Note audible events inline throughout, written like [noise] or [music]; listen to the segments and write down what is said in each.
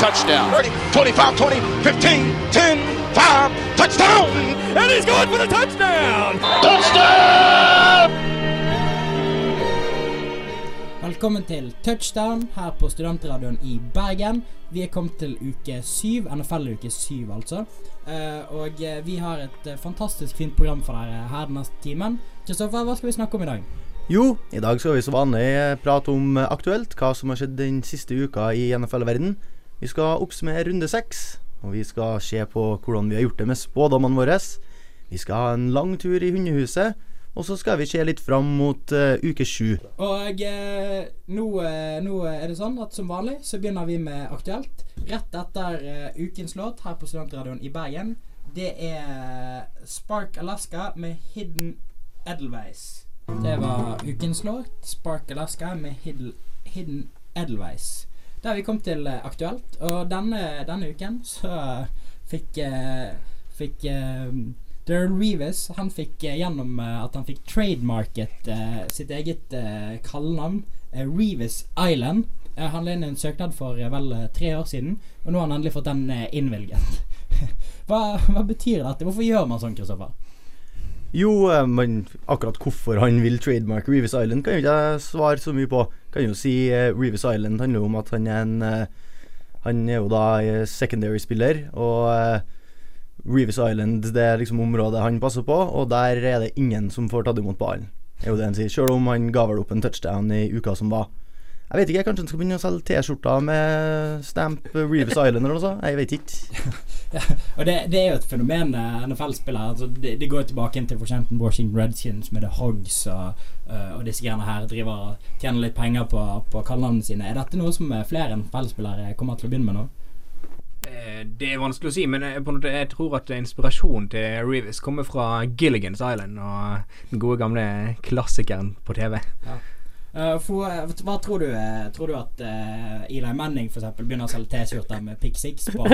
touchdown. 30, 25, 20, 15, 10, 5, touchdown! And he's going for the touchdown! Touchdown! Velkommen til Touchdown her på Studentradioen i Bergen. Vi er kommet til uke syv, NFL-uke syv altså. Eh, og eh, vi har et eh, fantastisk fint program for dere her den neste timen. Kristoffer, hva skal vi snakke om i dag? Jo, i dag skal vi som vanlig prate om aktuelt, hva som har skjedd den siste uka i NFL-verden. Vi skal oppsummere runde seks, og vi skal se på hvordan vi har gjort det med spådommene våre. Vi skal ha en lang tur i hundehuset, og så skal vi se litt fram mot uh, uke sju. Og eh, nå, eh, nå er det sånn at som vanlig så begynner vi med Aktuelt. Rett etter uh, ukens låt her på Studentradioen i Bergen. Det er Spark Alaska med Hidden Edelweiss. Det var ukens låt. Spark Alaska med Hidden, Hidden Edelweiss. Da har vi kommet til eh, Aktuelt, og denne, denne uken så fikk eh, Fikk eh, Darren Reeves han fikk gjennom at han fikk trademarket sitt eget kallenavn, Reeves Island. Han la inn en søknad for vel tre år siden, og nå har han endelig fått den innvilget. [laughs] hva, hva betyr dette? Hvorfor gjør man sånn, Kristoffer? Jo, men akkurat hvorfor han vil trademark Reeves Island, kan jo ikke jeg svare så mye på. Kan jo si uh, Reeves Island handler om at han er en eh, Han er jo da eh, secondary-spiller, og eh, Reeves Island det er liksom området han passer på, og der er det ingen som får tatt imot ballen. Er jo det han sier. Selv om han ga vel opp en touchdown i uka som var. Jeg vet ikke, kanskje han skal begynne å selge T-skjorter med stamp Reeves Island eller noe sånt? Jeg vet ikke. [laughs] Ja, og det, det er jo et fenomen eh, NFL-spillere. Altså, det, det går tilbake inn til f.eks. Washington Redskins med The Hogs og, eh, og disse greiene her driver og tjener litt penger på, på kallenavnene sine. Er dette noe som eh, flere NFL-spillere kommer til å begynne med nå? Eh, Det er vanskelig å si, men jeg, måte, jeg tror at inspirasjonen til Reeves kommer fra Gilligans Island og den gode gamle klassikeren på TV. Eh, for, eh, hva tror du? eh, tror du at uh, Eli Manning for eksempel begynner å selge T-skjorter med Pick Six? på?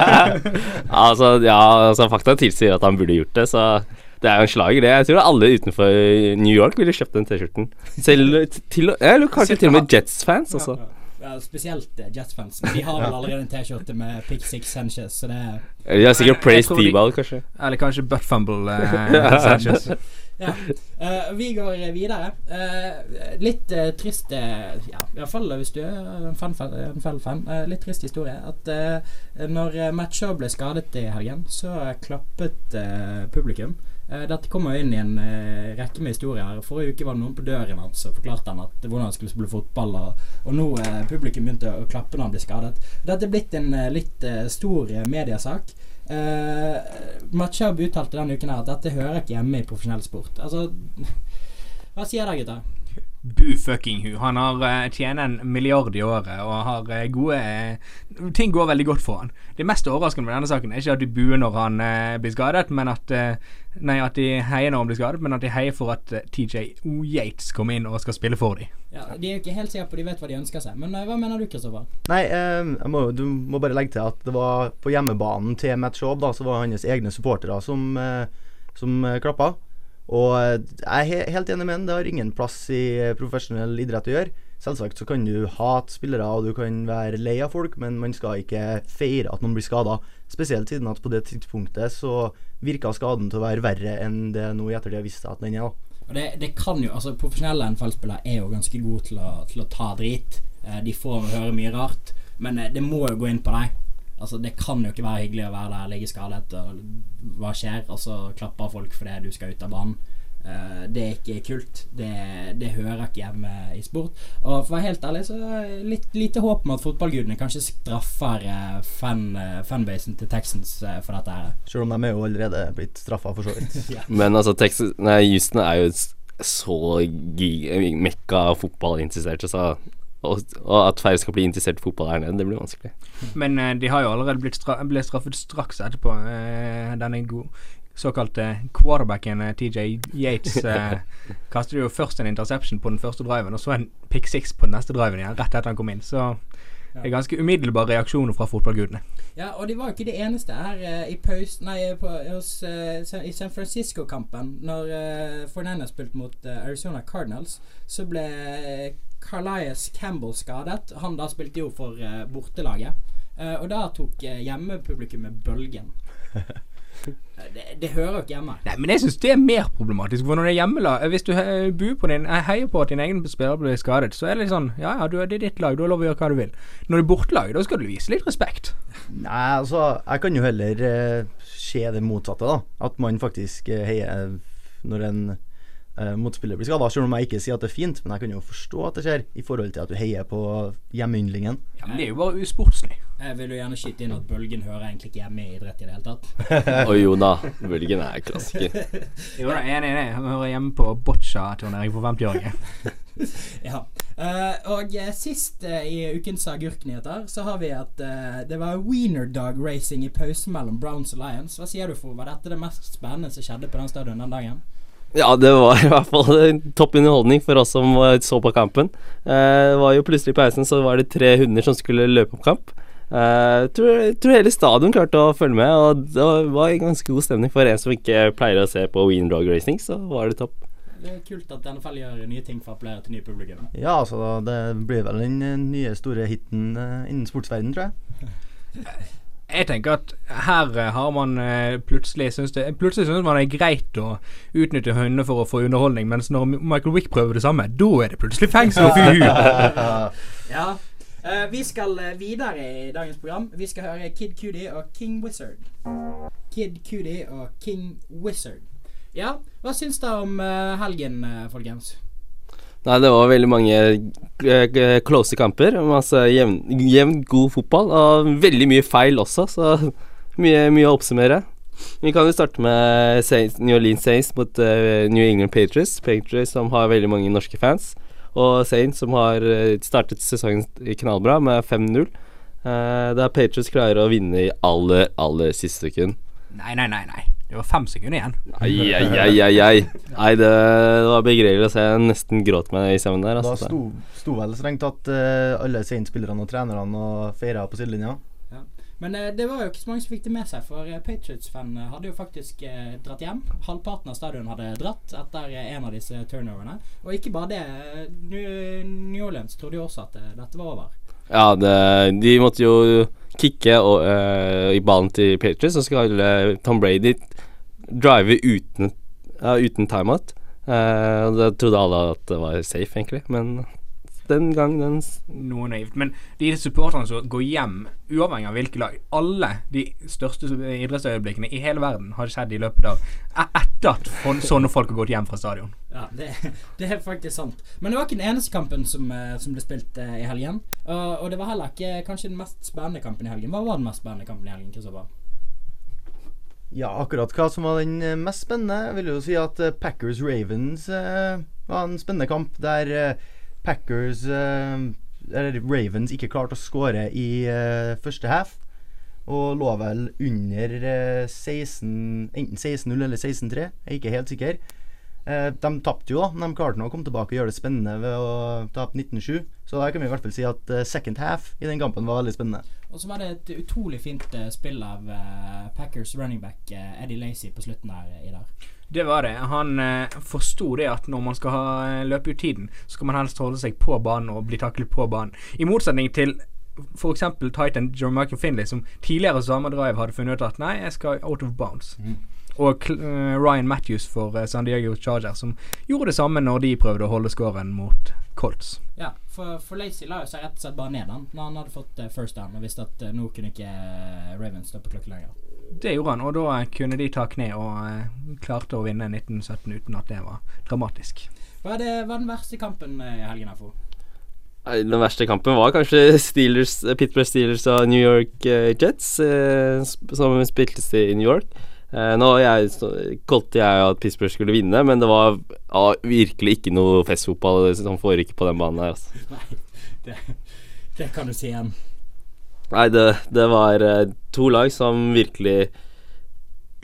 [laughs] altså, ja, altså fakta tilsier at han burde gjort det, så det er jo en slager, det. Jeg tror alle utenfor New York ville kjøpt den T-skjorten. Eller kanskje til og med Jets-fans, også. Ja, spesielt eh, Jets-fans. De har vel allerede en T-skjorte med Pick Six Sanchez, så det er De har sikkert Praise D-ball, kanskje. Eller kanskje Butt Fumble eh, [laughs] Sanchez. [laughs] Ja. Uh, vi går videre. Uh, litt uh, trist uh, Ja, iallfall hvis du er en fan, fan, fan, fan eh, litt trist historie. At når Matt ble skadet i helgen, så klappet publikum. Dette kommer inn i en rekke med historier. Forrige uke var det noen på døren hans og forklarte han at hvordan han skulle spille fotball. Og, og nå uh, publikum begynte å klappe når han ble skadet. Dette er blitt en litt stor mediesak. Uh, Machab uttalte denne uken her at dette hører ikke hjemme i profesjonell sport. Altså [laughs] Hva sier dere, gutter? Bu fucking hu. Han har eh, tjener en milliard i året og har eh, gode eh, Ting går veldig godt for han. Det mest overraskende med denne saken er ikke at de buer når han blir skadet, men at Nei, at de heier når han blir skadet, men at de heier for at TJ TJ Yates kommer inn og skal spille for dem. Ja, De er jo ikke helt sikre på de vet hva de ønsker seg. Men hva mener du, Kristoffer? Nei, eh, jeg må, du må bare legge til at det var på hjemmebanen til Matt Shaw, da, så var hans egne supportere som, som klappa. Og eh, jeg er helt enig med han, det har ingen plass i eh, profesjonell idrett å gjøre. Selvsagt så kan du hate spillere og du kan være lei av folk, men man skal ikke feire at noen blir skada. Spesielt siden at på det tidspunktet så virka skaden til å være verre enn det nå i ettertid har vist seg at den er. Og det, det kan jo, altså Profesjonelle NFL-spillere er jo ganske gode til å, til å ta drit. Eh, de får høre mye rart, men det må jo gå inn på deg. Altså Det kan jo ikke være hyggelig å være der, ligge skadet, og hva skjer? Og så klapper folk fordi du skal ut av banen. Uh, det er ikke kult. Det, det hører ikke hjemme i sport. Og for å være helt ærlig, så litt lite håp om at fotballgudene kanskje straffer uh, fan, uh, fanbasen til Texans for dette her. Selv om de er jo allerede blitt straffa, for så vidt. [laughs] Ja. Men altså, Texas Nei, Houston er jo så mekka fotballinteresserte, så og, og at færre skal bli interessert i fotball her nede, det blir vanskelig. Men uh, de har jo allerede blitt stra ble straffet straks etterpå. Uh, denne såkalte quarterbacken eh, TJ Yates uh, [laughs] kastet jo først en interception på den første driven, og så en pick six på den neste driven igjen, rett etter han kom inn. Så Det er ganske umiddelbare reaksjoner fra fotballgudene. Ja, og de var jo ikke det eneste her eh, i paus... Nei, på, hos, eh, i San Francisco-kampen. Når uh, Fernandez spilte mot uh, Arizona Cardinals, så ble Carlias Campbell skadet. Han da spilte jo for uh, bortelaget. Uh, og da tok uh, hjemmepublikummet bølgen. [laughs] Eh, det, det hører jo ikke hjemme. Nei, men jeg syns det er mer problematisk. For når det er hjemmelag Hvis du buer på din eh, heier på at din egen spiller blir skadet, så er det litt sånn Ja ja, det er ditt lag, du har lov å gjøre hva du vil. Når det er bortelag, da skal du vise litt respekt. Nei, altså, jeg kan jo heller eh, se det motsatte, da. At man faktisk eh, heier når en eh, motspiller blir skada. Selv om jeg ikke sier at det er fint, men jeg kan jo forstå at det skjer, i forhold til at du heier på hjemmeyndlingen. Ja, men det er jo bare usportslig. Jeg vil jo gjerne skyte inn at bølgen hører egentlig ikke hjemme i idrett i det hele tatt. [laughs] Og jo da, Bølgen er klassiker. [laughs] Jo da, enig i det. Han hører hjemme på boccia-turnering for 50-åringer. [laughs] Ja. Uh, og eh, sist uh, i ukens agurknyheter så har vi at uh, det var wiener dog racing i pausen mellom Browns og Lions. Hva sier du for? Var dette det mest spennende som skjedde på den stadion den dagen? Ja, det var [laughs] i hvert fall en topp underholdning for oss som eh, så på kampen. Eh, det var jo plutselig i pausen så var det tre hunder som skulle løpe opp kamp. Eh, Jeg tror, tror hele stadion klarte å følge med, og det var en ganske god stemning for en som ikke pleier å se på Wien Dog Racing, så var det topp. Det er kult at NFL gjør nye ting for å appellere til nye publikum. Ja, altså, det blir vel den eh, nye store hiten eh, innen sportsverdenen, tror jeg. [laughs] Jeg tenker at her eh, har man eh, plutselig syns det Plutselig syns man det er greit å utnytte hundene for å få underholdning, mens når Michael Wick prøver det samme, da er det plutselig fengsel og fy! [laughs] Ja. eh, vi skal videre i dagens program. Vi skal høre Kid Cudi og King Wizard. Kid Cudi og King Wizard. Ja, hva syns dere om helgen, folkens? Nei, det var veldig mange eh, close kamper. Masse jevn, jevn, god fotball. Og veldig mye feil også, så mye, mye å oppsummere. Vi kan jo starte med Saints, New Orleans Saints mot eh, New England Patriots. Patriots som har veldig mange norske fans. Og Saints som har eh, startet sesongen knallbra med 5-0. Uh, der Patriots klarer å vinne i aller, aller siste sekund. Nei, nei, nei. nei Det var fem sekunder igjen. Ai, ai, ai, ai. Nei, det, det var begredelig å se. Jeg nesten gråt meg i søvn der. Da Altså. sto, sto vel strengt tatt uh, alle Saints-spillerne og trenerne og feira på sidelinja. Men uh, det var jo ikke så mange som fikk det med seg, for uh, Patriots-fan eh, hadde jo faktisk dratt hjem. Halvparten av stadion hadde dratt etter en av disse turnoverne. Og ikke bare det. New, New Orleans trodde jo også at dette var over. Ja, det, de måtte jo kicke og, uh, i ballen til Patriots, og så skulle Tom Brady drive uten, uh, uten timeout. Uh, da trodde alle at det var safe, egentlig, men den gang den Noe naivt. Men de supporterne som går hjem, uavhengig av hvilke lag Alle de største idrettsøyeblikkene i hele verden har skjedd i løpet av e- Etter at sånne folk har gått hjem fra stadion. Ja, det, det er faktisk sant. Men det var ikke den eneste kampen som, eh, som ble spilt eh, i helgen. Og, og det var heller ikke kanskje den mest spennende kampen i helgen. Hva var den mest spennende kampen i helgen? Kristoffer? Ja, akkurat hva som var den eh, mest spennende, vil jo si at eh, Packers-Ravens eh, var en spennende kamp der eh, Packers eh, Eller Ravens ikke klarte å skåre i eh, første half. Og lå vel under eh, 16 Enten 16-0 eller 16-3, jeg er ikke helt sikker. Eh, de tapte jo, da, men de klarte nå å komme tilbake og gjøre det spennende ved å tape 19-7. Så da kan vi i hvert fall si at eh, second half i den kampen var veldig spennende. Og så var det et utrolig fint eh, spill av eh, Packers running back Eddie Lacey på slutten her i dag. Det var det. Han eh, forsto det at når man skal ha løpe ut tiden, så skal man helst holde seg på banen og bli taklet på banen. I motsetning til f.eks. Titan John Michael Finley, som tidligere samme drive hadde funnet ut at nei, jeg skal out of bounds. Og eh, Ryan Matthews for eh, San Diego Charger, som gjorde det samme når de prøvde å holde scoren mot Colts. Ja, for, for Lacey la seg rett og slett bare ned han når han hadde fått eh, first down og visste at nå kunne ikke Ravens stå på klokken lenger. Det gjorde han, og da kunne de ta kne og klarte å vinne 1917 uten at det var dramatisk. Hva er, det, hva er den verste kampen i helgen FO? Den verste kampen var kanskje Steelers, Pittsburgh Steelers og New York Jets, som spiltes i New York. Eh, nå jeg, kolte jeg at Pittsburgh skulle vinne, men det var ja, virkelig ikke noe festfotball som foregikk på den banen her. Altså. [laughs] Nei, det, det kan du si igjen. Nei, det, det var eh, to lag som virkelig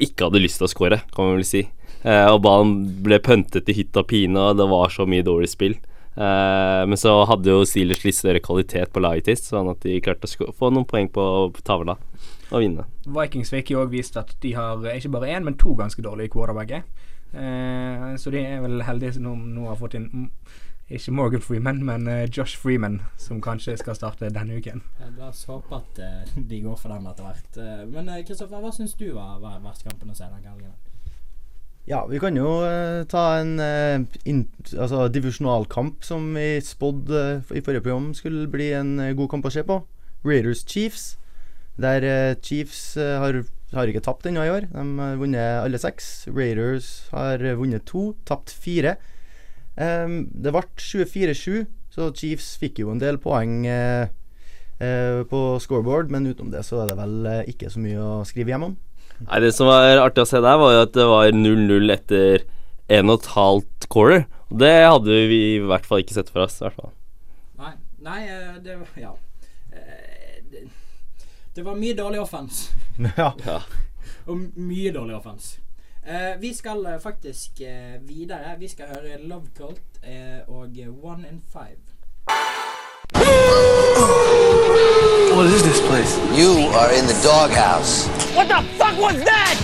ikke hadde lyst til å score, kan man vel si. Eh, og banen ble pøntet i hytt og pine, og det var så mye dårlig spill. Eh, men så hadde jo Steelers litt større kvalitet på laget sitt, sånn at de klarte å få noen poeng på tavla og vinne. Vikings fikk jo òg vist at de har eh, ikke bare én, men to ganske dårlige quarterbacker. Eh, så de er vel heldige som nå, nå har fått inn mm, ikke Morgan Freeman, men eh, Josh Freeman, som kanskje skal starte denne uken. Eh, La oss håpe at eh, de går for den etter hvert. Men Kristoffer, hva syns du var, var verst kampen å se den helgen? Ja, vi kan jo ta en in, altså, divisjonalkamp som vi spådde i forrige program skulle bli en god kamp å se på. Raiders Chiefs. Der eh, Chiefs eh, har, har ikke tapt ennå i år. De har vunnet alle seks. Raiders har eh, vunnet to, tapt fire. Um, det ble 24-7, så Chiefs fikk jo en del poeng uh, uh, på scoreboard, men utenom det så er det vel uh, ikke så mye å skrive hjem om. Nei, Det som var artig å se der, var jo at det var 0-0 etter en og et halvt quarter. Det hadde vi i hvert fall ikke sett for oss. i hvert fall. Nei, nei det Ja. Eh, det, det var mye dårlig offense. [laughs] ja. Ja. Og m- mye dårlig offense. Eh, vi skal eh, faktisk eh, videre. Vi skal høre Love Cult eh, og One in Five. What is this place? You are in the doghouse. What the fuck was that?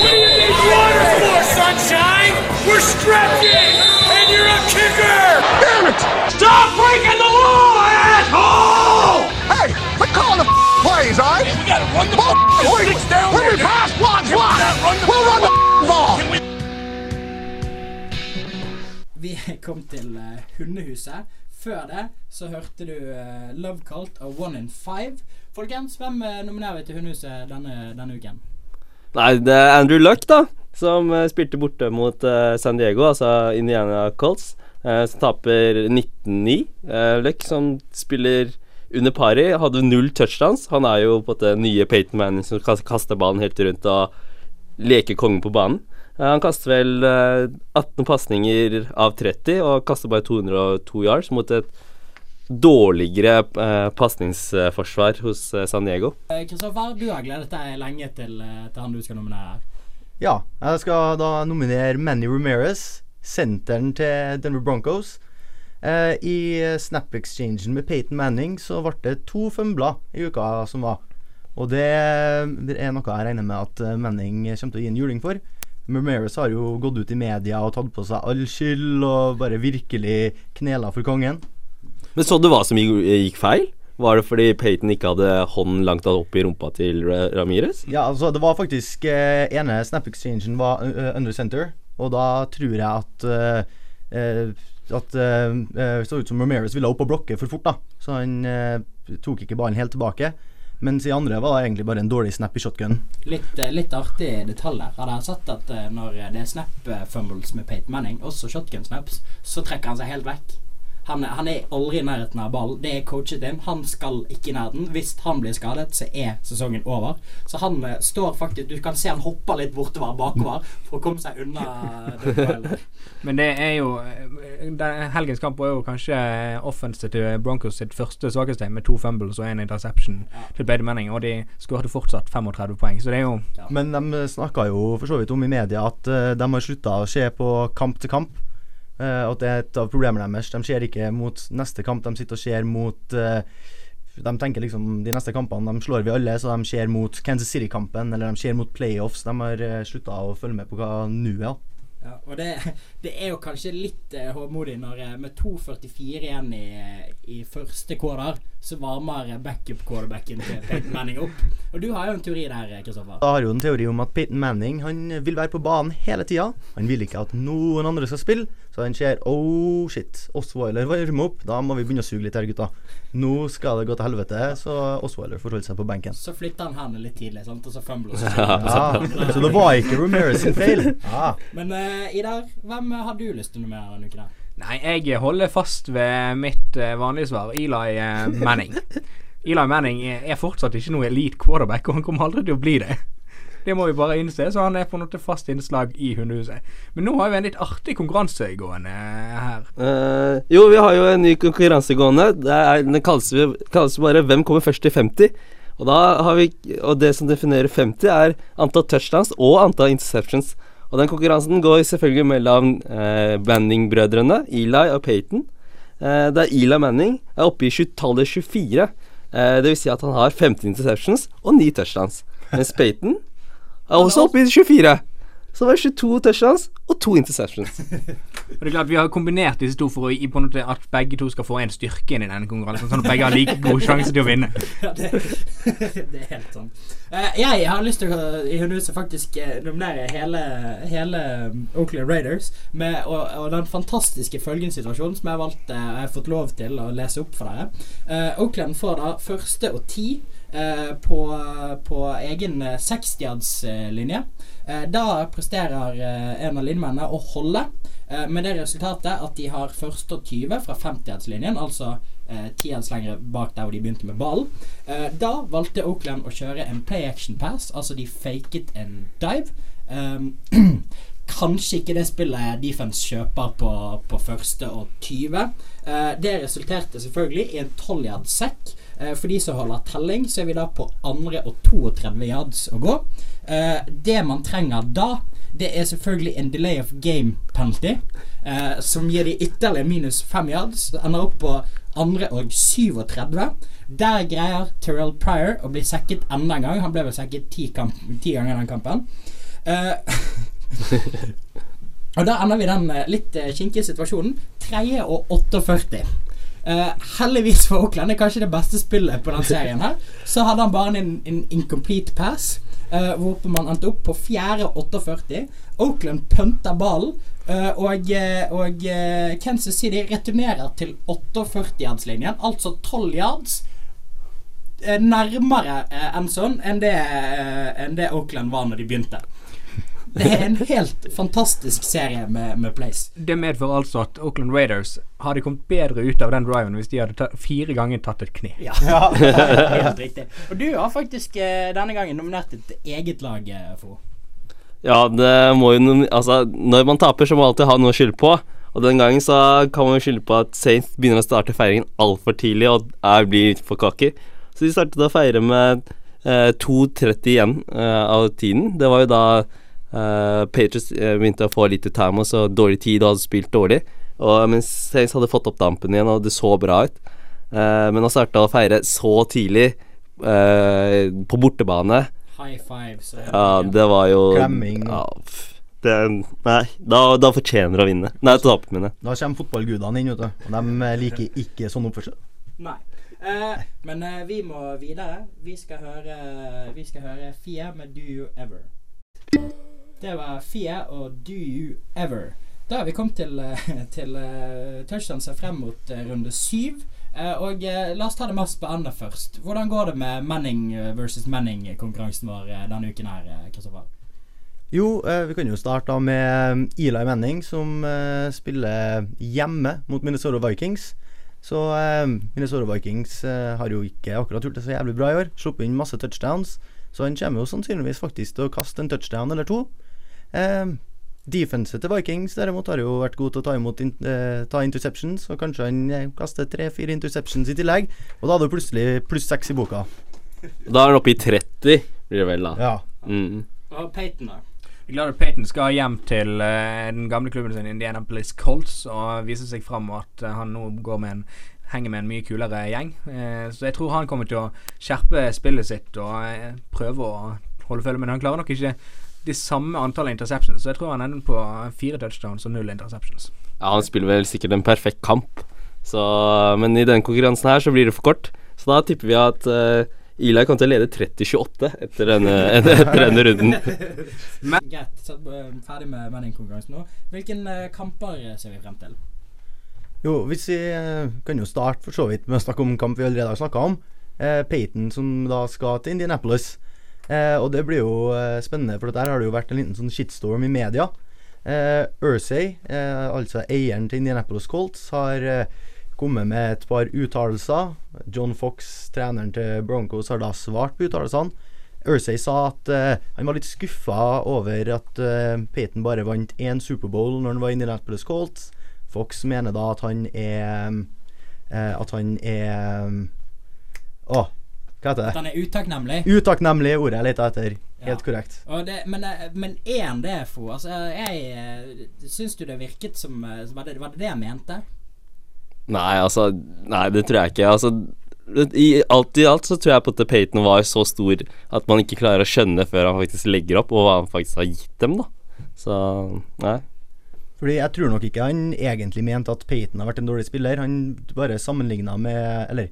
What do you need water for, sunshine? We're stretching, and you're a kicker! Damn it! Stop breaking the law, asshole! Hey, we're calling the plays, all right? Run the Ball, wait, Six down when we there. pass, block, block. run the We'll run the ball. Vi kom til uh, Hundehuset. Før det så hørte du uh, Love Cult av One in Five. Folkens, hvem uh, nominerer vi til Hundehuset denne, denne uken? Nei, det er Andrew Luck, da, som spilte borte mot San Diego, altså Indiana Colts, som taper 19-9. Uh, Luck, som spiller under pari, hadde null touchdowns. Han er jo på den nye Peyton Manning som kaster ballen helt rundt og leker kongen på banen. Eh, han kaster vel eh, 18 pasninger av 30 og kaster bare 202 yards mot et dårligere eh, pasningsforsvar hos eh, San Diego. Eh, Kristoffer, du har gledet deg lenge til, eh, til han du skal nominere her. Ja, jeg skal da nominere Manny Ramirez, senteren til Denver Broncos. Eh, I snap-exchangen med Peyton Manning så ble det to fumbler i uka som var. Og det, er noe jeg regner med at eh, Manning kommer til å gi en juling for. Mermeris har jo gått ut i media og tatt på seg all skyld og bare virkelig knela for kongen. Men så du hva som gikk, feil? Var det fordi Peyton ikke hadde hånden langt opp i rumpa til Ramires? Ramirez? Ja, altså det var faktisk eh, ene snap-exchangen var uh, under center, og da tror jeg at uh, eh, At det så ut som Ramirez ville opp og blokke for fort, da. Så han uh, tok ikke ballen helt tilbake. Mens i andre var det egentlig bare en dårlig snap i shotgun. Litt, litt artig detalj der. Hadde jeg sett at når det er snap-fumbles med Peyton Manning, også shotgun-snaps, så trekker han seg helt vekk. Han, er- han er aldri i nærheten av ballen. Det er coachet inn. Han skal ikke i nærheten. Hvis han blir skadet, så er sesongen over. Så han eh, står faktisk Du kan se han hopper litt bortover bakover for å komme seg unna. [laughs] den. Men det er jo eh, den- Helgens kamp var jo kanskje offensivt til Broncos sitt første svakeste, med to fumbles og en interception til Peyton Manning, og de skåret fortsatt 35 poeng, så det er jo Men de snakka jo for så vidt om i media at eh, de har slutta å se på kamp til kamp. Eh, at det er et av problemene deres. De ser ikke mot neste kamp, de sitter og ser mot uh, De tenker liksom de neste kampene de slår vi alle, så de ser mot Kansas City-kampen, eller de ser mot playoffs. De har uh, slutta å følge med på hva nå er. Ja, og det, [laughs] det er jo kanskje litt uh, håndmodig når eh, med 2.44 igjen i, i første quarter, så varmer backup-quarterbacken til Peyton Manning opp. Og du har jo en teori der, eh, Kristoffer. Jeg har jo en teori om at Peyton Manning Han vil være på banen hele tida. Han vil ikke at noen andre skal spille. Så han ser Oh shit, Osweiler varmer opp. Da må vi begynne å suge litt her, gutta. Nå skal det gå til helvete, så Osweiler får holde seg på benken. Så flytter han hendene litt tidlig, sant? og så fumbles [laughs] Ja, så det var ikke Ramirez sin feil. Ja. Men uh, Idar, hvem har du lyst til å nominere denne uken? Nei, jeg holder fast ved mitt uh, vanlige svar. Eli uh, Manning. Eli Manning er fortsatt ikke noe elite quarterback, og han kommer aldri til å bli det. Det må vi bare innse, så han er på måte fast innslag i hundehuset. Men nå har vi en litt artig konkurranse gående eh, her. Uh, jo, vi har jo en ny konkurranse gående. Den kalles, kalles bare 'Hvem kommer først til 50'? Og, vi, og det som definerer 50, er antall touchdowns og antall interceptions. Og den konkurransen går selvfølgelig mellom eh, Banning-brødrene, Eli og Peyton. Eh, det er Eli Manning er oppe i 20 tallet 24. Eh, det vil si at han har 15 interceptions og 9 touchdowns. Mens Peyton er også oppe i 24. Så det var 22 touchdowns og 2 interceptions. Og det er klart Vi har kombinert disse to for å, i på en måte at begge to skal få en styrke inn i denne konkurransen. Sånn at begge har like god sjanse til å vinne. [laughs] Ja, det, [laughs] det er helt sånn. Uh, jeg har lyst til å i huset faktisk eh, nominere hele, hele um, Oakland Raiders med, og, og den fantastiske følgensituasjonen som jeg har valgt eh, Jeg har fått lov til å lese opp for dere. Uh, Oakland får da første og ti eh, på, på egen eh, 60-yards-linje. Eh, da presterer eh, en av linjemennene å holde, eh, med det resultatet at de har første og 20 fra 50-yards-linjen, altså eh, 10 yards lenger bak der hvor de begynte med ballen. Eh, da valgte Oakland å kjøre en play action pass, altså de faket en dive. [clears throat] Kanskje ikke det spillet defense kjøper på, på første og 20. Eh, det resulterte selvfølgelig i en 12 yards sekk. Eh, for de som holder telling, så er vi da på andre og 32 yards å gå. Eh, det man trenger da, det er selvfølgelig en delay of game penalty, eh, som gir de ytterligere minus 5 yards. Ender opp på andre og 37. Der greier Terrell Pryor å bli sekket enda en gang. Han ble vel sekket ti, ti ganger den kampen. Eh, [laughs] og da ender vi den litt kinkige situasjonen. Tredje og 48. Eh, heldigvis for Auckland, det er kanskje det beste spillet på den serien her, så hadde han bare en, en incomplete pass, Uh, hvorpå man endte opp på fjerde 48. Auckland punter ballen, Uh, og, og Kansas City returnerer til 48-yardslinjen, altså 12 yards. Nærmere enn sånn enn det, enn det Auckland var når de begynte. Det er en helt fantastisk serie med, med plays. Det medfører altså at Oakland Raiders hadde kommet bedre ut av den driven hvis de hadde ta fire ganger tatt et kne. Ja, [laughs] helt riktig. Og du har faktisk eh, denne gangen nominert et eget lag, eh, Fo. Ja, det må jo Altså, når man taper, så må man alltid ha noe å skylde på. Og den gangen så kan man skylde på at Saints begynner å starte feiringen altfor tidlig og er, blir litt for cocky. Så de startet å feire med eh, 2.30 igjen eh, av tiden. Det var jo da eh, Patriots eh, begynte å få litt time og så dårlig tid og hadde spilt dårlig. Og mens Saints hadde fått opp dampen igjen, og det så bra ut. Uh, men å starte å feire så tidlig uh, på bortebane High five. Så, ja, det var jo Klemming. Ja, det, nei, da, da fortjener å vinne. Nei, tape, mine. Da kommer fotballgudene inn, vet du. Og de liker ikke sånn oppførsel. Nei. Uh, men vi må videre. Vi skal høre Vi skal høre Fie med Do You Ever. Det var Fie og Do You Ever. Da har vi kommet til, eh, [laughs] til uh, touchdowns frem mot eh, runde syv. Eh, og eh, la oss ta det mest spennende først. Hvordan går det med Manning eh, versus Manning-konkurransen vår eh, denne uken her, eh, Kristoffer? Jo, eh, vi kan jo starte med Eli Manning, som eh, spiller hjemme mot Minnesota Vikings. Så eh, Minnesota Vikings eh, har jo ikke akkurat gjort det så jævlig bra i år. Sluppet inn masse touchdowns. Så han kommer jo sannsynligvis faktisk til å kaste en touchdown eller to. Eh, Defenset til Vikings derimot har jo vært god til å ta imot in eh, ta interceptions, og kanskje han eh, kaster tre-fire interceptions i tillegg. Og da hadde du plutselig pluss seks i boka. Da er han oppe i 30, blir det vel, da. Ja. Mm. Og Peyton, da? Jeg er glad at Peyton skal hjem til uh, den gamle klubben sin, Indianapolis Colts, og viser seg fram at uh, han nå går med en henger med en mye kulere gjeng. Uh, så jeg tror han kommer til å skjerpe spillet sitt og prøve å holde følge, men han klarer nok ikke de samme antallet interceptions, så jeg tror han ender på fire touchdowns og null interceptions. Ja, han spiller vel sikkert en perfekt kamp, så Men i denne konkurransen her så blir det for kort. Så da tipper vi at uh, Eli kommer til å lede 30-28 etter etter denne [laughs] [laughs] runden. Greit, så, eh, ferdig med vendingkonkurransen nå. Hvilke uh, kamper ser vi frem til? Jo, hvis vi kan jo starte for så vidt med å snakke om en kamp vi allerede har snakka om. Eh, Peyton som da skal til Indianapolis. Eh, og det blir jo eh, spennende, for der har det jo vært en liten sånn shitstorm i media. Eh, Ursay, eh, altså eieren til Indianapolis Colts, har eh, kommet med et par uttalelser. John Fox, treneren til Broncos, har da svart på uttalelsene. Ursay sa at han var litt skuffa over at Peyton bare vant én Superbowl når han var i Indianapolis Colts. Fox mener da at han er At han er Å, hva heter det? Den er utakknemlig. Utakknemlig er ordet jeg leter etter. Helt Ja. korrekt. Og det, men, eh, men er han det, Fo? Altså, jeg eh, Syns du det virket som eh, Var det var det, det jeg mente? Nei, altså Nei, det tror jeg ikke. Altså i alt i alt så tror jeg på at Peyton var så stor at man ikke klarer å skjønne før han faktisk legger opp, og hva han faktisk har gitt dem, da. Så nei. Fordi jeg tror nok ikke han egentlig mente at Peyton har vært en dårlig spiller. Han bare sammenligna med Eller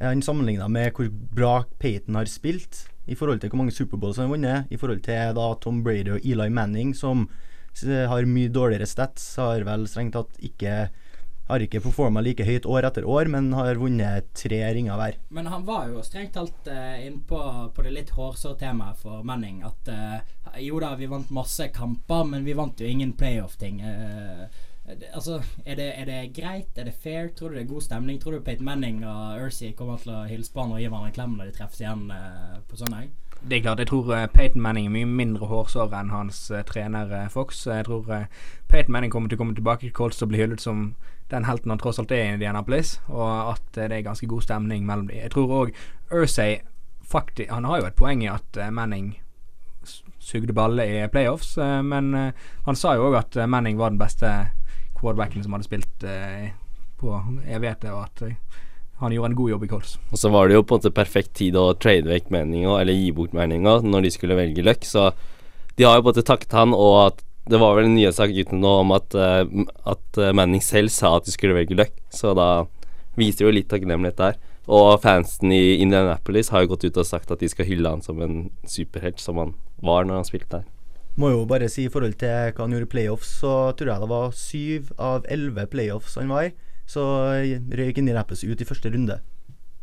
han sammenligna med hvor bra Peyton har spilt i forhold til hvor mange Superbowls han har vunnet, i forhold til da Tom Brady og Eli Manning, som har mye dårligere stats, har vel strengt tatt ikke har ikke performa like høyt år etter år, men har vunnet tre ringer hver. Men han var jo strengt talt uh, inne på, på det litt hårsåre temaet for Manning. At eh, jo da, vi vant masse kamper, men vi vant jo ingen playoff-ting. Eh, altså, er det, er det greit? Er det fair? Tror du det er god stemning? Tror du Peyton Manning og Ursi kommer til å hilse på han og gi hverandre en klem når de treffes igjen eh, på søndag? Det er klart, jeg tror eh, Peyton Manning er mye mindre hårsår enn hans uh, trener uh, Fox. Jeg tror uh, Peyton Manning kommer til å komme tilbake til Colts og bli hyllet som den helten han tross alt er i Indianapolis, og at eh, det er ganske god stemning mellom dem. Jeg tror òg Ursay faktisk Han har jo et poeng i at eh, Manning sugde balle i playoffs, eh, men eh, han sa jo òg at eh, Manning var den beste quarterbacken som hadde spilt eh, på evigheter, og at eh, han gjorde en god jobb i Colts. Og så var det jo på en måte perfekt tid å trade vekk meninga, eller gi bort meninga, når de skulle velge Luck. Så de har jo på en måte takket han, og at det var vel en nyhetssak uten nå om at, eh, at eh, Manning selv sa at de skulle velge Luck, så da viser jo litt takknemlighet der. Og fansen i Indianapolis har jo gått ut og sagt at de skal hylle han som en superhelt, som han var når han spilte der. Må jo bare si i forhold til hva han gjorde i playoffs, så tror jeg det var syv av elleve playoffs han var i. Så røyk rappes ut i første runde.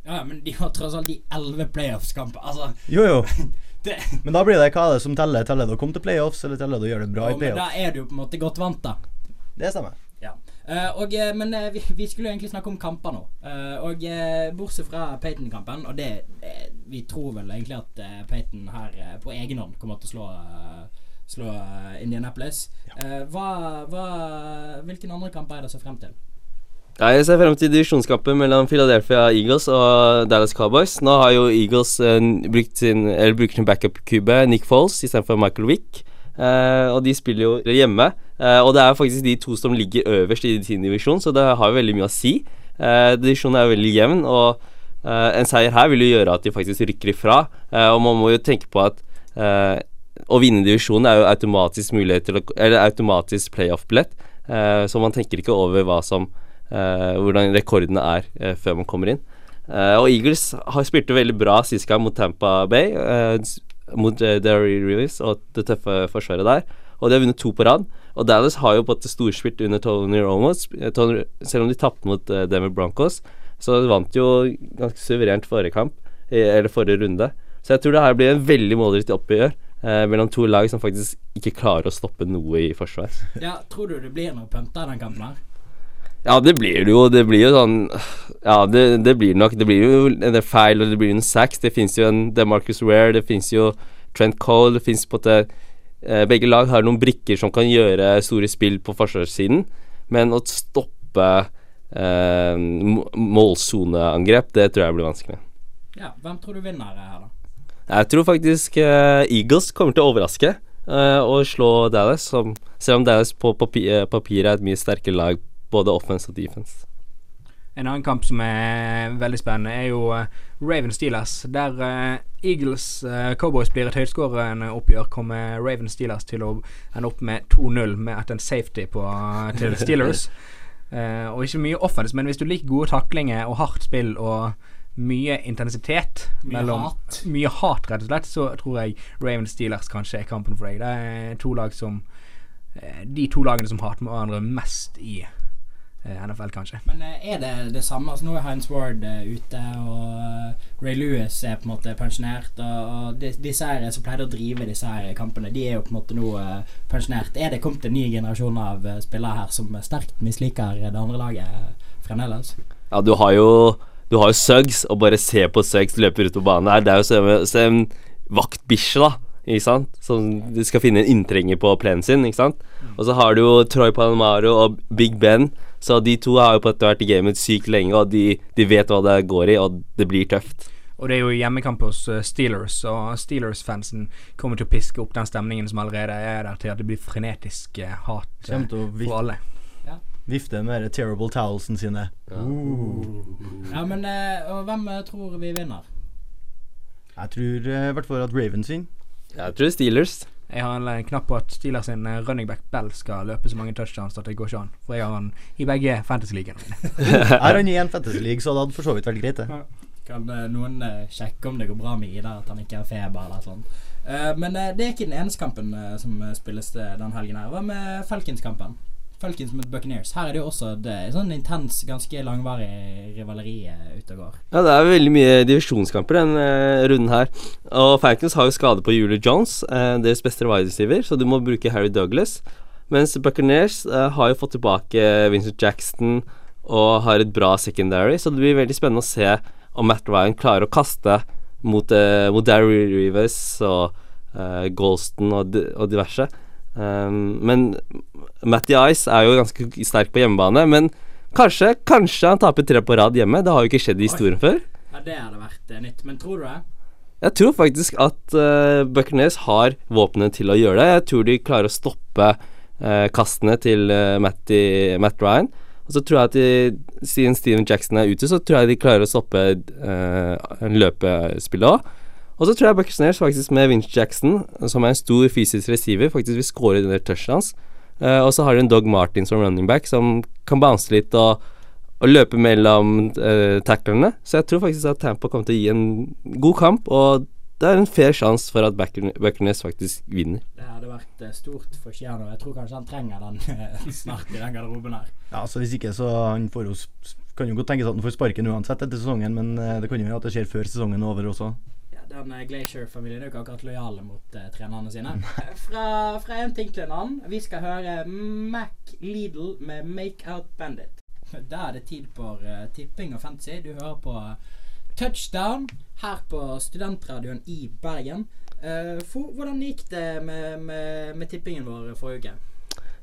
Ja, men de har tross alt de elleve playoffskamper, Altså, Jo, jo. [laughs] det Men da blir det hva er det som teller? Teller det å komme til playoffs, eller teller det å gjøre det bra jo, i men da er du jo på en måte godt vant, da. Det stemmer. Ja. Uh, og, eh, men uh, vi, vi skulle egentlig snakke om kamper nå. Uh, og bortsett fra Peyton-kampen, og det Vi tror vel egentlig at Peyton her på egen hånd kommer til å slå, slå eh, Indianapolis. Eh, hva, hva, hvilken andre kamper er det å se frem til? Ja, jeg ser frem til divisjonskampen mellom Philadelphia Eagles og Dallas Cowboys. Nå har jo Eagles uh, brukt sin Eller bruker sin backup-kube, Nick Foles, istedenfor Michael Wick. Uh, og de spiller jo hjemme. Uh, og det er faktisk de to som ligger øverst i sin divisjon, så det har jo veldig mye å si. Eh, divisjonen er jo veldig jevn, og eh, en seier her vil jo gjøre at de faktisk rykker ifra. Eh, og man må jo tenke på at eh, å vinne divisjonen er jo automatisk mulighet til å Eller automatisk playoff-billett, eh, så man tenker ikke over hva som eh, hvordan rekordene er eh, før man kommer inn. Eh, og Eagles har spilte veldig bra sist gang mot Tampa Bay, eh, mot uh, Derry Rivers og det tøffe forsvaret der. Og de har vunnet to på rad. Og Dallas har jo på et storspilt under Tony Romo. eh, selv om de tapte mot Denver Broncos, så de vant jo ganske suverent forrige kamp, eh, eller forrige runde. Så jeg tror det her blir en veldig målrettet oppgjør eh, mellom to lag som faktisk ikke klarer å stoppe noe i forsvar. Ja, Tror du det blir noe punter i den kampen her? Ja, det blir det jo. Det blir jo sånn Ja, det, det blir nok Det blir jo en del feil, og det blir jo en sacks. Det fins jo en DeMarcus Ware, det fins jo Trent Cole, det fins på en måte eh, Begge lag har noen brikker som kan gjøre store spill på forsvarssiden, men å stoppe eh, målsoneangrep, det tror jeg blir vanskelig. Ja, Hvem tror du vinner her, da? Jeg tror faktisk uh, Eagles kommer til å overraske uh, og slå Dallas, som, selv om Dallas på papiret eh, papir er et mye sterkere lag, både offense og defense. En annen kamp som er veldig spennende, er jo uh, Raven Steelers. Der Eagles Cowboys blir et høytskårende oppgjør, kommer Raven Steelers til å ende opp med 2-0 med etter en safety på, til [laughs] Steelers. Og ikke mye offense, men hvis du liker gode taklinger og hardt spill og mye intensitet Mye mellom hat. Mye hat, rett og slett, så tror jeg Raven Steelers kanskje er kampen for deg. Det er to lag som eh, De to lagene som hater hverandre mest i eh, NFL, kanskje. Men eh, er det det samme? Altså, nå er Heinz Ward ute, og Ray Lewis er på en måte pensjonert. Og, og de, disse her som pleide å drive disse her kampene, de er jo på en måte nå uh, pensjonert. Er det kommet en ny generasjon av spillere her som sterkt misliker det andre laget fremdeles? Ja, du har jo Du har jo Suggs, og bare se på Suggs løpe ut på banen her. Det er jo som som en vaktbikkje, da. Ikke sant? Som du skal finne en inntrenger på plenen sin, ikke sant. Og så har du jo Troy Panamaro og Big Ben. Så de to har jo på etter hvert i gamet sykt lenge, og de, de vet hva det går i, og det blir tøft. Og det er jo hjemmekamp hos eh, Steelers, og Steelers-fansen kommer til å piske opp den stemningen som allerede er der, til at det blir frenetisk eh, hat eh, for alle. Vifter med de terrible towelsene sine. Ja, men eh, og hvem eh, tror vi vinner? Jeg tror eh, i hvert fall at Ravens vinner. Jeg tror Steelers. Jeg har en eh, knapp på at Steelers sin eh, running back Bell skal løpe så mange touchdowns at det går ikke an. For jeg har han i begge fantasy-ligaene mine. [laughs] Er han i en fantasy league, så det hadde for så vidt vært greit, det. Kan uh, noen uh, sjekke om det går bra med Ida, at han ikke har feber eller eller annet? Eh, men det er ikke den eneste kampen som spilles den helgen her. Hva med Falcons-kampen? Falcons mot Buccaneers. Her er det jo også det sånn intens, ganske langvarig rivaleri eh, ute og går. Ja, det er veldig mye divisjonskamper denne uh, runden her. Og Falcons har jo skade på Julie Jones, uh, deres beste wide så du må bruke Harry Douglas. Mens Buccaneers uh, har jo fått tilbake Vincent Jackson og har et bra secondary, så det blir veldig spennende å se om Matt Ryan klarer å kaste mot, mot Darry Rivers og Golston og, og diverse. Um, men Matty Ice er jo ganske sterk på hjemmebane, men kanskje, kanskje han taper tre på rad hjemme. Det har jo ikke skjedd i historien før. Ja, det hadde vært eh, nytt. Men tror du det? Jeg tror faktisk at uh, Buccaneers har våpenet til å gjøre det. Jeg tror de klarer å stoppe uh, kastene til uh, Matty, Matt Ryan. Og så tror jeg at de, siden Steven Jackson er ute, så tror jeg de klarer å stoppe uh, løpespillet òg. Og så tror jeg Buccaneers faktisk med Vince Jackson, som er en stor fysisk receiver, faktisk vil score den der hans. Uh, og så har de en Dog Martin som running back, som kan bounce litt og, og løpe mellom uh, tacklerne. Så jeg tror faktisk at Tampa kommer til å gi en god kamp, og det er en fair sjanse for at Buccaneers faktisk vinner. Det hadde vært eh, stort for Keanu. Jeg tror kanskje han trenger den [laughs] eh, snart i den garderoben her. Ja, altså Hvis ikke, så han får jo kan jo godt tenkes at han får sparken uansett etter sesongen, men eh, det kan jo være at det skjer før sesongen er over også. Den eh, Glacier-familien er jo ikke akkurat lojale mot uh, trenerne sine. Fra, fra en ting til en annen. Vi skal høre Mac Lidl med 'Make Out Bandit'. Da er det tid for uh, tipping og fantasy. Du hører på Touchdown her på studentradioen i Bergen. Uh, for, hvordan gikk det med, med, med tippingen vår forrige uke?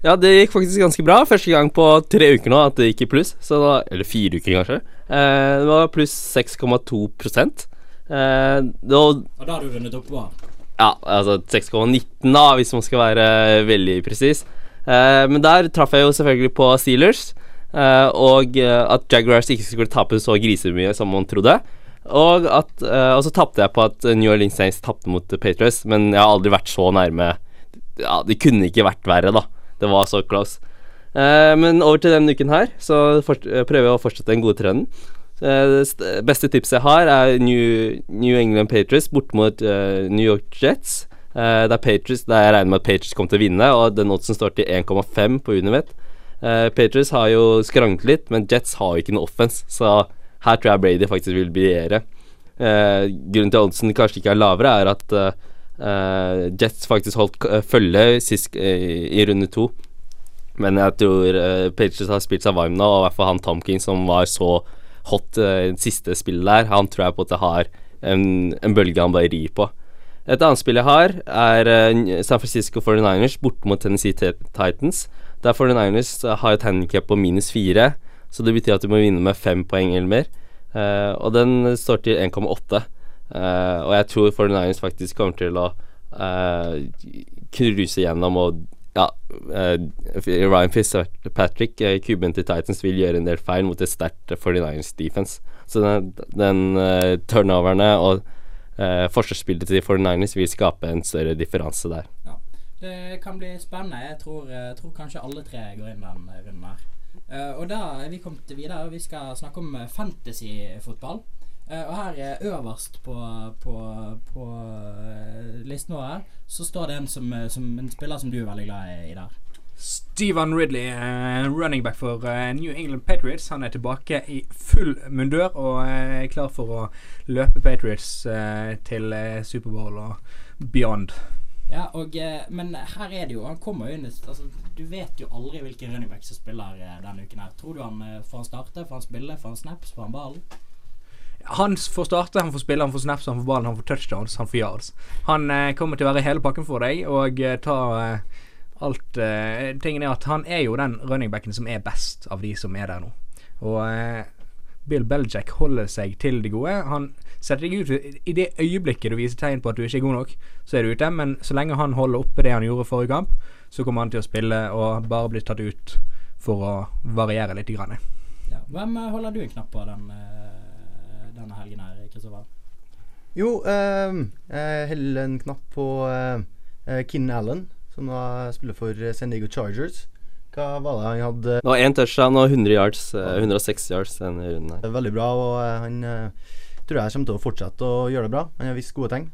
Ja, det gikk faktisk ganske bra. Første gang på tre uker nå at det gikk i pluss. Da, eller fire uker, kanskje. Eh, det var pluss 6,2 eh, da, Og da har du vunnet opp hva? Ja, altså 6,19 da, hvis man skal være veldig presis. Eh, men der traff jeg jo selvfølgelig på Steelers. eh, og eh, at Jaguars ikke skulle tape så grisemye som man trodde. Og, at, eh, og så tapte jeg på at New Orleans Saints tapte mot Patriots, men jeg har aldri vært så nærme Ja, det kunne ikke vært verre, da. Det var så close. Eh, men over til denne uken her, så prøver jeg å fortsette den gode trenden. Eh, det beste tipset jeg har, er New, New England Patriots bort mot uh, New York Jets. Uh, det er Patriots Der jeg regner med at Patriots kommer til å vinne, og den oddsen står til 1,5 på Univet. Uh, Patriots har jo skranglet litt, men Jets har jo ikke noe offense, så her tror jeg Brady faktisk vil briljere. Uh, grunnen til at oddsen kanskje ikke er lavere, er at Jets faktisk holdt følge sist i runde to. Men jeg tror Patriots har spilt seg varm nå, og i hvert fall han Tomkins som var så hot uh, siste spillet der, han tror jeg på at det har en, en bølge han bare rir på. Et annet spill jeg har, er uh, San Francisco 49ers borte mot Tennessee Titans. Der 49ers eh, har et handikap på minus fire, så det betyr at du må vinne med fem poeng eller mer. Uh, og den står til 1,8. Eh, og jeg tror 49ers faktisk kommer til å uh, cruise gjennom og ja, eh, Ryan Fitzpatrick, kuben til Titans, vil gjøre en del feil mot et sterkt 49ers defense. Så den, den eh, turnoverne og uh, forsvarsspillet til 49ers vil skape en større differanse der. Ja. Det kan bli spennende. Jeg tror, jeg tror kanskje alle tre går inn den runden her. Uh, og da er vi kommet videre. og Vi skal snakke om eh, fantasyfotball. Eh, og her øverst på, på, på eh, listen vår her, så står det en, som, eh, som, en spiller som du er veldig glad i, der. Steven Ridley, running back for New England Patriots. Han er tilbake i full mundør og er klar for å løpe Patriots til Superbowl og beyond. Ja, og, men her er det jo Han kommer jo inn altså, Du vet jo aldri hvilken running back som spiller denne uken her. Tror du han får han starte? Får han spille? Får han snaps? Får han ballen? Han får starte, han får spille, han får snaps, han får ballen, han får touchdowns, han får yards. Han eh, kommer til å være hele pakken for deg og eh, ta eh, alt eh, Tingen er at han er jo den runningbacken som er best av de som er der nå. Og eh, Bill Belichick holder seg til det gode. Han setter deg ut i- det øyeblikket du viser tegn på at du ikke er god nok, så er du ute. Men så lenge han holder oppe det han gjorde forrige kamp, så kommer han til å spille og bare bli tatt ut for å variere litt. Grann. Ja. Hvem eh, holder du en knapp på den, denne helgen her, Kristoffer? Jo, eh, jeg holder en knapp på eh, Kinn Allen, som da spiller for eh, San Diego Chargers. Hva var det han hadde? Det var én touchdown og 100 yards. eh, 106 yards denne runden her. Er Veldig bra, og eh, han eh, tror jeg kommer til å fortsette å gjøre det bra. Han har visst gode tegn.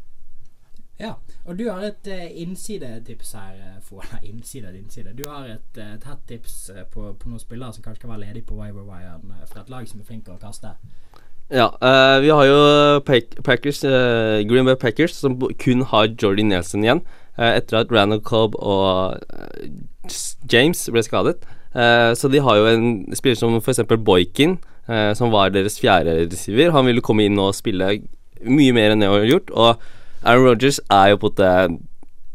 Ja, og du har et uh, innsidetips her, for [laughs] Nei, innside innside. Du har et, uh, et tips eh, på, på noen spillere som kanskje kan være ledig på Wiverwiren uh, fra et lag som er flink til å kaste. Ja, uh, vi har jo Pack Packers, uh, Green Bay Packers, som kun har Jordy Nelson igjen. Uh, etter at Randall Cobb og James ble skadet. Så de har jo en spiller som f.eks. Boykin, som var deres fjerde receiver. Han ville komme inn og spille mye mer enn det han har gjort. Og Aaron Rodgers er jo på en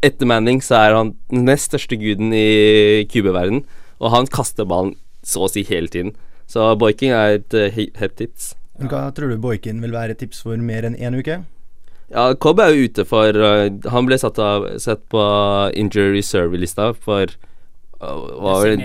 Etter Manning så er han den nest største guden i QB-verden, og han kaster ballen så å si hele tiden. Så Boykin er et uh, hett tips. Men Hva tror du Boykin vil være tips for mer enn én uke? Ja, Cobb er jo ute for uh, Han ble satt, av, satt på injury reserve-lista for uh, var vel?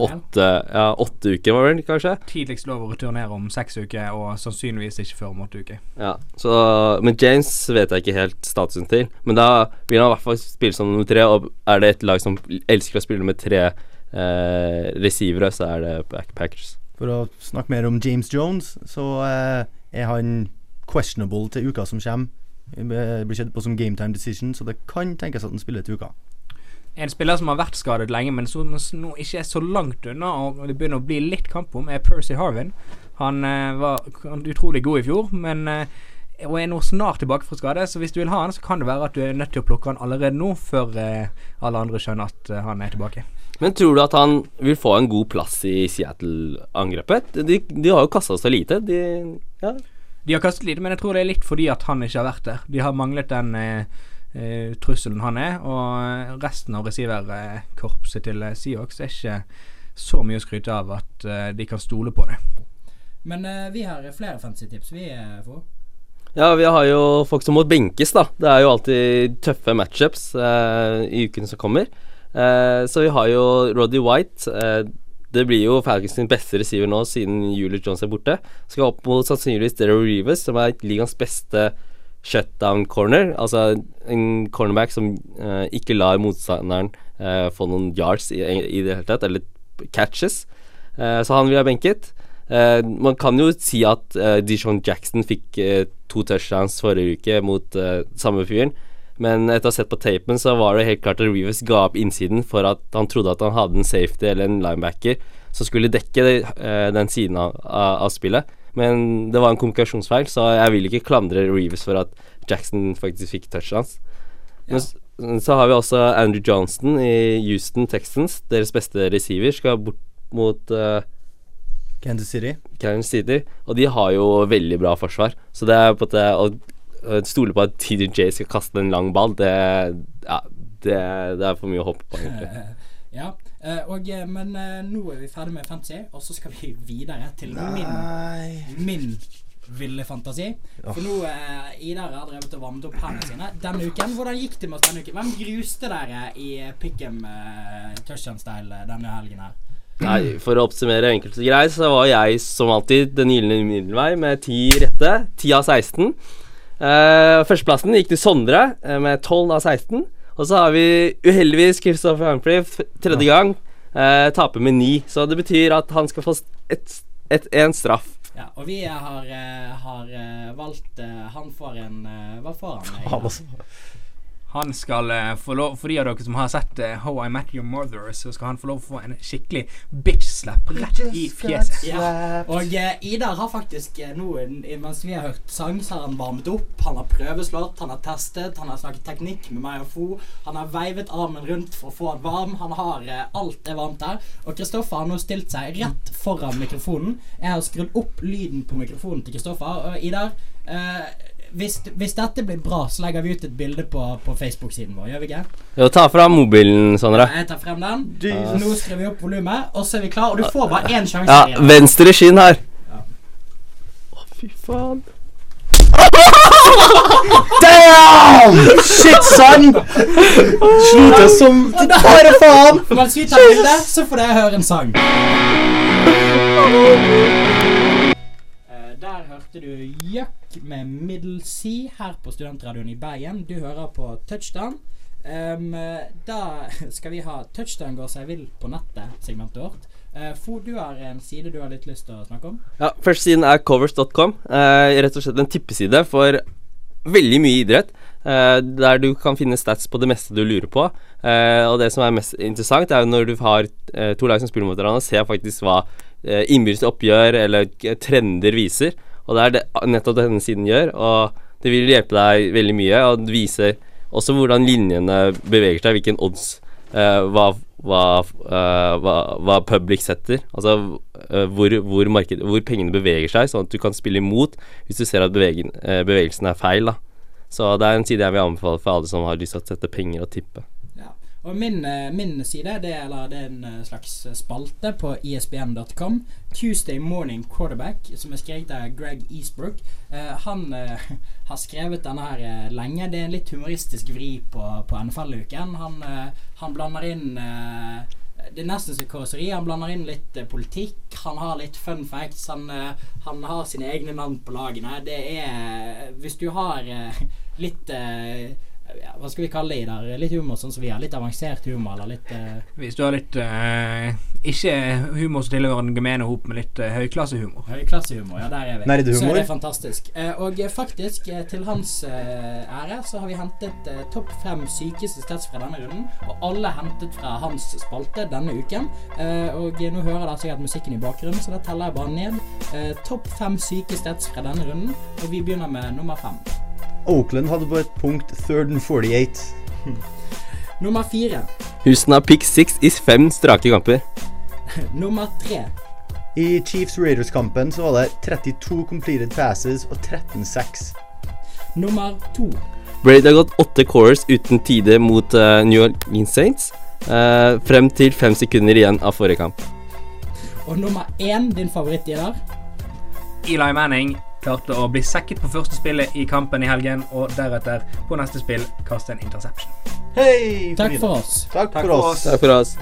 åtte, ja, åtte uker, var det kanskje? Tidligst lov å returnere om seks uker, og sannsynligvis ikke før om åtte uker. Ja, så Men James vet jeg ikke helt statusen til. Men da vil han i hvert fall spille som nummer tre, og er det et lag som elsker å spille med tre eh, receivere, så er det Backpackers. For å snakke mer om James Jones, så eh, er han questionable til uka som kommer. Det blir sett på som game time decision, så det kan tenkes at han spiller til uka. En spiller som har vært skadet lenge, men som nå ikke er så langt unna, og det begynner å bli litt kamp om, er Percy Harvin. Han eh, var utrolig god i fjor, men eh, og er nå snart tilbake fra skade, så hvis du vil ha han, så kan det være at du er nødt til å plukke han allerede nå, før eh, alle andre skjønner at eh, han er tilbake. Men tror du at han vil få en god plass i Seattle-angrepet? De, de har jo kasta så lite. De, ja. De har kastet lite, men jeg tror det er litt fordi at han ikke har vært der. De har manglet den eh, eh, trusselen han er, og resten av receiverkorpset til Seahawks er ikke så mye å skryte av at eh, de kan stole på det. Men eh, vi har flere fancy tips, vi, får. Ja, vi har jo folk som må benkes, da. Det er jo alltid tøffe matchups eh, i ukene som kommer. Eh, så vi har jo Roddy White. Eh, det blir jo Falcons sin beste receiver nå siden Julius Jones er borte. Skal opp mot sannsynligvis Derrow Reeves, som er ligaens beste shutdown corner. Altså en cornerback som eh, ikke lar motstanderen eh, få noen yards i, i det hele tatt, eller catches. Eh, så han vil ha benket. Eh, man kan jo si at uh, Dijon Jackson fikk uh, to touchdowns forrige uke mot samme fyren. Men etter å ha sett på tapen, så var det helt klart at Reeves ga opp innsiden for at han trodde at han hadde en safety eller en linebacker som skulle dekke den siden av, av, av spillet. Men det var en kommunikasjonsfeil, så jeg vil ikke klandre Reeves for at Jackson faktisk fikk touchdowns. Men s- så har vi også Andrew Johnston i Houston Texans. Deres beste receiver skal bort mot Kansas City. Kansas City, og de har jo veldig bra forsvar. Så det er på en måte å stole på at TDJ skal kaste en lang ball, det Ja, det, det er for mye å håpe på, egentlig. [laughs] Ja, eh, og, eh, men eh, nå er vi ferdig med fantasy, og så skal vi videre til min, min ville fantasi. For nå eh, Idar har drevet og varmet opp hendene sine denne uken. Hvordan gikk det med oss denne uken? Hvem gruste dere i Pick'em uh, touchdown-style denne helgen her? Nei, for å oppsummere enkelt og greit, så var jeg som alltid den gylne middelvei med ti rette. Ti av 16. Uh, førsteplassen gikk til Sondre eh, med 12 av 16. Og så har vi uheldigvis Christopher Humphrey tredje gang. Uh, taper med 9. Så det betyr at han skal få et, et, en straff. Ja, og vi har, eh, har eh, valgt eh, Han får en eh, Hva får han? Altså. Han skal uh, få lov For de av dere som har sett uh, How I Met Your Mother, så skal han få lov å få en skikkelig bitch-slap rett i fjeset. Ja. Og uh, Idar har faktisk eh, nå, eh, mens vi har hørt sang, så har han varmet opp. Han har prøveslått, han har testet, han har snakket teknikk med meg og Fo. Han har veivet armen rundt for å få han varm. Han har eh, Alt er varmt her. Og Kristoffer har nå stilt seg rett foran mikrofonen. Jeg har skrudd opp lyden på mikrofonen til Kristoffer. Og Idar, eh, hvis, hvis dette blir bra, så legger vi ut et bilde på, på Facebook-siden vår. Gjør vi ikke? Jo, ta fram mobilen, Sondre. Jeg tar frem den. Jesus. Nå skriver vi opp volumet, og så er vi klar. Og du får bare én sjanse. Ja, igjen. venstre skinn her. Ja. Å, fy faen. [laughs] Damn! Shit, son! Slo til som bare faen! Mens vi tar bilde, så får dere høre en sang. Eh, Der hørte du Jøkk med Middle Sea her på Studentradioen i Bergen. Du hører på Touchdown. Um, da skal vi ha Touchdown går seg vill på nettet-segmentet vårt. Uh, Fo, du har en side du har litt lyst til å snakke om? Ja, Første siden er covers.com. Uh, rett og slett en tippeside for veldig mye idrett. Uh, der du kan finne stats på det meste du lurer på. Eh, og det som er mest interessant, er når du har eh, to lag som spiller mot hverandre, ser faktisk hva innbyrdes oppgjør eller eh, trender viser. Og det er det, nettopp denne siden gjør. Og det vil hjelpe deg veldig mye. Og det viser også hvordan linjene beveger seg, hvilken odds eh, hva, hva, eh, hva, hva public setter. Altså eh, hvor, hvor, marked, hvor pengene beveger seg, sånn at du kan spille imot hvis du ser at bevegen, eh, bevegelsen er feil. da Så det er en side jeg vil anbefale for alle som har lyst til å sette penger og tippe. Og min, eh, min side, det, er- eller det er en eh, slags spalte på isbn.com. Tuesday Morning Quarterback, som er skrevet av Greg Eastbrook. Uh, han uh, [laughs] har skrevet denne her lenge. Det er en litt humoristisk vri på, på NFL-uken. Han, han blander inn det er nesten som kåseri. Han blander inn litt politikk. Han har litt fun facts. Han, han har sine egne navn på lagene. Det er Hvis du har [laughs] litt ja, Hva skal vi kalle det i der? Litt humor sånn som vi har. Litt avansert humor, eller litt uh... Hvis du har litt uh, Ikke humor som tilhører den gemene hop, men litt uh, høyklassehumor. Høyklassehumor, ja, der er vi. Nerdehumor. Så er det fantastisk. Og eh, faktisk, til hans ære, så har vi hentet topp fem sykeste stats fra denne runden. Og alle hentet fra hans spalte denne uken. Og nå hører dere sikkert musikken i bakgrunnen, så da teller jeg bare ned. Eh, topp fem syke stats fra denne runden. Og vi begynner med nummer fem. Oakland hadde på et punkt third and 48. [laughs] Nummer fire. Houston har pick six i fem strake kamper. [laughs] Nummer tre. I Chiefs Raiders-kampen så var det 32 completed passes og 13-6. Nummer to. Brady har gått åtte cores uten tide mot uh, New Orleans Saints. Uh, frem til fem sekunder igjen av forrige kamp. Og nummer én, din favorittdealer? Eli Manning klarte å bli sekket på første spillet i kampen i helgen, og deretter på neste spill kaste en interception. Hei! Takk for oss. Takk for oss. Takk for oss.